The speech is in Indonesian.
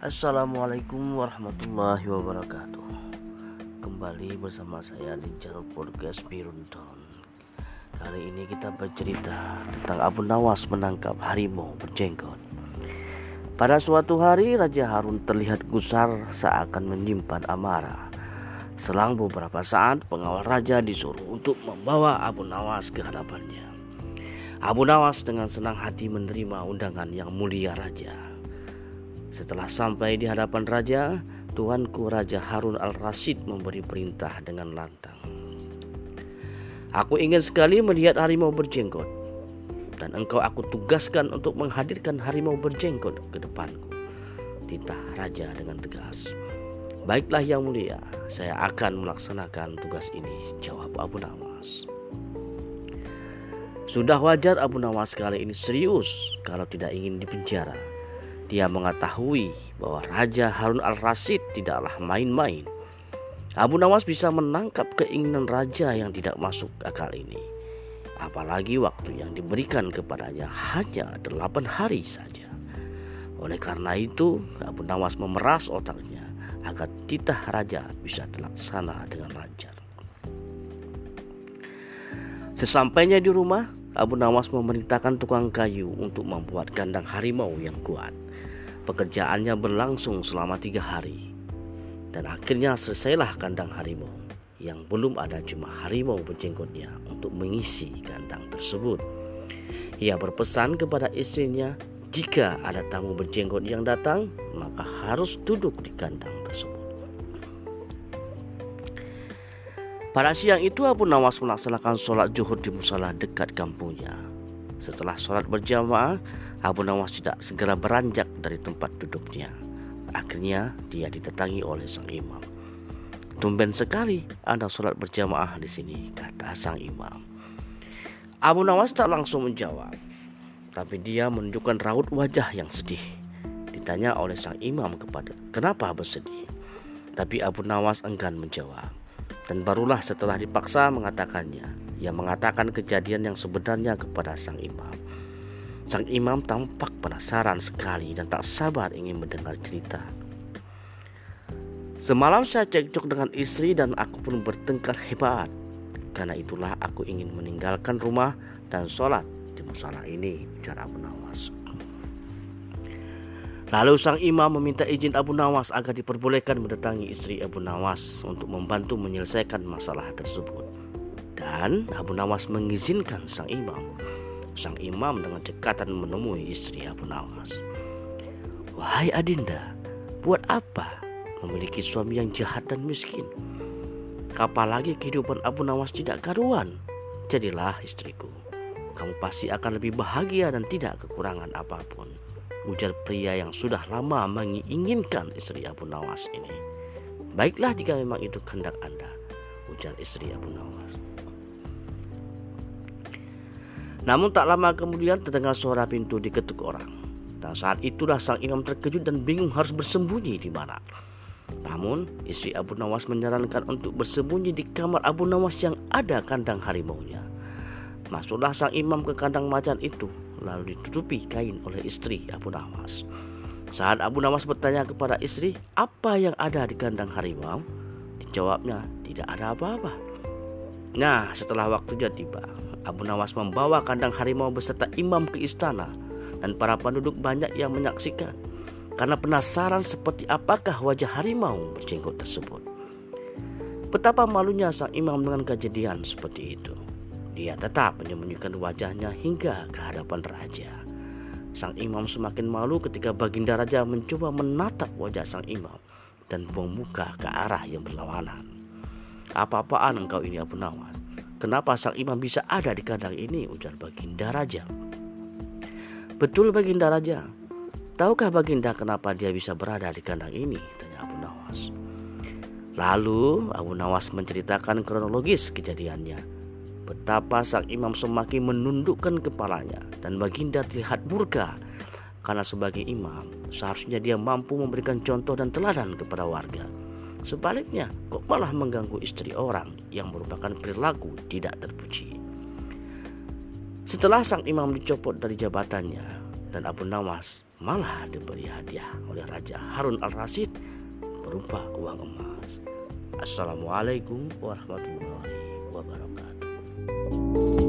Assalamualaikum warahmatullahi wabarakatuh. Kembali bersama saya di channel podcast Birunton Kali ini kita bercerita tentang Abu Nawas menangkap harimau berjenggot. Pada suatu hari Raja Harun terlihat gusar seakan menyimpan amarah. Selang beberapa saat pengawal raja disuruh untuk membawa Abu Nawas ke hadapannya. Abu Nawas dengan senang hati menerima undangan yang mulia raja setelah sampai di hadapan raja, tuanku Raja Harun al-Rasyid memberi perintah dengan lantang. Aku ingin sekali melihat harimau berjenggot dan engkau aku tugaskan untuk menghadirkan harimau berjenggot ke depanku. Titah raja dengan tegas. Baiklah yang mulia, saya akan melaksanakan tugas ini, jawab Abu Nawas. Sudah wajar Abu Nawas kali ini serius kalau tidak ingin dipenjara. Dia mengetahui bahwa Raja Harun al-Rasyid tidaklah main-main. Abu Nawas bisa menangkap keinginan raja yang tidak masuk akal ini. Apalagi waktu yang diberikan kepadanya hanya delapan hari saja. Oleh karena itu, Abu Nawas memeras otaknya agar titah raja bisa terlaksana dengan lancar. Sesampainya di rumah, Abu Nawas memerintahkan tukang kayu untuk membuat kandang harimau yang kuat. Pekerjaannya berlangsung selama tiga hari dan akhirnya selesailah kandang harimau yang belum ada cuma harimau berjenggotnya untuk mengisi kandang tersebut. Ia berpesan kepada istrinya jika ada tamu berjenggot yang datang maka harus duduk di kandang tersebut. Pada siang itu Abu Nawas melaksanakan sholat zuhur di musola dekat kampungnya. Setelah sholat berjamaah, Abu Nawas tidak segera beranjak dari tempat duduknya. Akhirnya dia didatangi oleh sang imam. Tumben sekali ada sholat berjamaah di sini, kata sang imam. Abu Nawas tak langsung menjawab, tapi dia menunjukkan raut wajah yang sedih. Ditanya oleh sang imam kepada kenapa bersedih. Tapi Abu Nawas enggan menjawab. Dan barulah setelah dipaksa mengatakannya, ia mengatakan kejadian yang sebenarnya kepada sang imam. Sang imam tampak penasaran sekali dan tak sabar ingin mendengar cerita. Semalam saya cekcok dengan istri dan aku pun bertengkar hebat. Karena itulah aku ingin meninggalkan rumah dan sholat di masalah ini, ujar Abu Nawas. Lalu sang imam meminta izin Abu Nawas agar diperbolehkan mendatangi istri Abu Nawas untuk membantu menyelesaikan masalah tersebut. Dan Abu Nawas mengizinkan sang imam sang imam dengan cekatan menemui istri Abu Nawas. Wahai Adinda, buat apa memiliki suami yang jahat dan miskin? Apalagi kehidupan Abu Nawas tidak karuan. Jadilah istriku. Kamu pasti akan lebih bahagia dan tidak kekurangan apa pun. Ujar pria yang sudah lama menginginkan istri Abu Nawas ini. Baiklah jika memang itu kehendak Anda, ujar istri Abu Nawas. Namun tak lama kemudian terdengar suara pintu diketuk orang. Dan saat itulah sang imam terkejut dan bingung harus bersembunyi di mana. Namun istri Abu Nawas menyarankan untuk bersembunyi di kamar Abu Nawas yang ada kandang harimau-nya. Masuklah sang imam ke kandang macan itu lalu ditutupi kain oleh istri Abu Nawas. Saat Abu Nawas bertanya kepada istri apa yang ada di kandang harimau, dijawabnya tidak ada apa-apa. Nah setelah waktunya tiba, Abu Nawas membawa kandang harimau beserta imam ke istana dan para penduduk banyak yang menyaksikan karena penasaran seperti apakah wajah harimau berjenggot tersebut. Betapa malunya sang imam dengan kejadian seperti itu. Dia tetap menyembunyikan wajahnya hingga ke hadapan raja. Sang imam semakin malu ketika baginda raja mencoba menatap wajah sang imam dan buang muka ke arah yang berlawanan. Apa-apaan engkau ini Abu Nawas? Kenapa sang imam bisa ada di kandang ini? Ujar Baginda Raja. Betul Baginda Raja. Tahukah Baginda kenapa dia bisa berada di kandang ini? Tanya Abu Nawas. Lalu Abu Nawas menceritakan kronologis kejadiannya. Betapa sang imam semakin menundukkan kepalanya dan Baginda terlihat murka karena sebagai imam seharusnya dia mampu memberikan contoh dan teladan kepada warga. Sebaliknya, kok malah mengganggu istri orang yang merupakan perilaku tidak terpuji. Setelah sang imam dicopot dari jabatannya, dan Abu Nawas malah diberi hadiah oleh Raja Harun al-Rasyid berupa uang emas. Assalamualaikum warahmatullahi thank you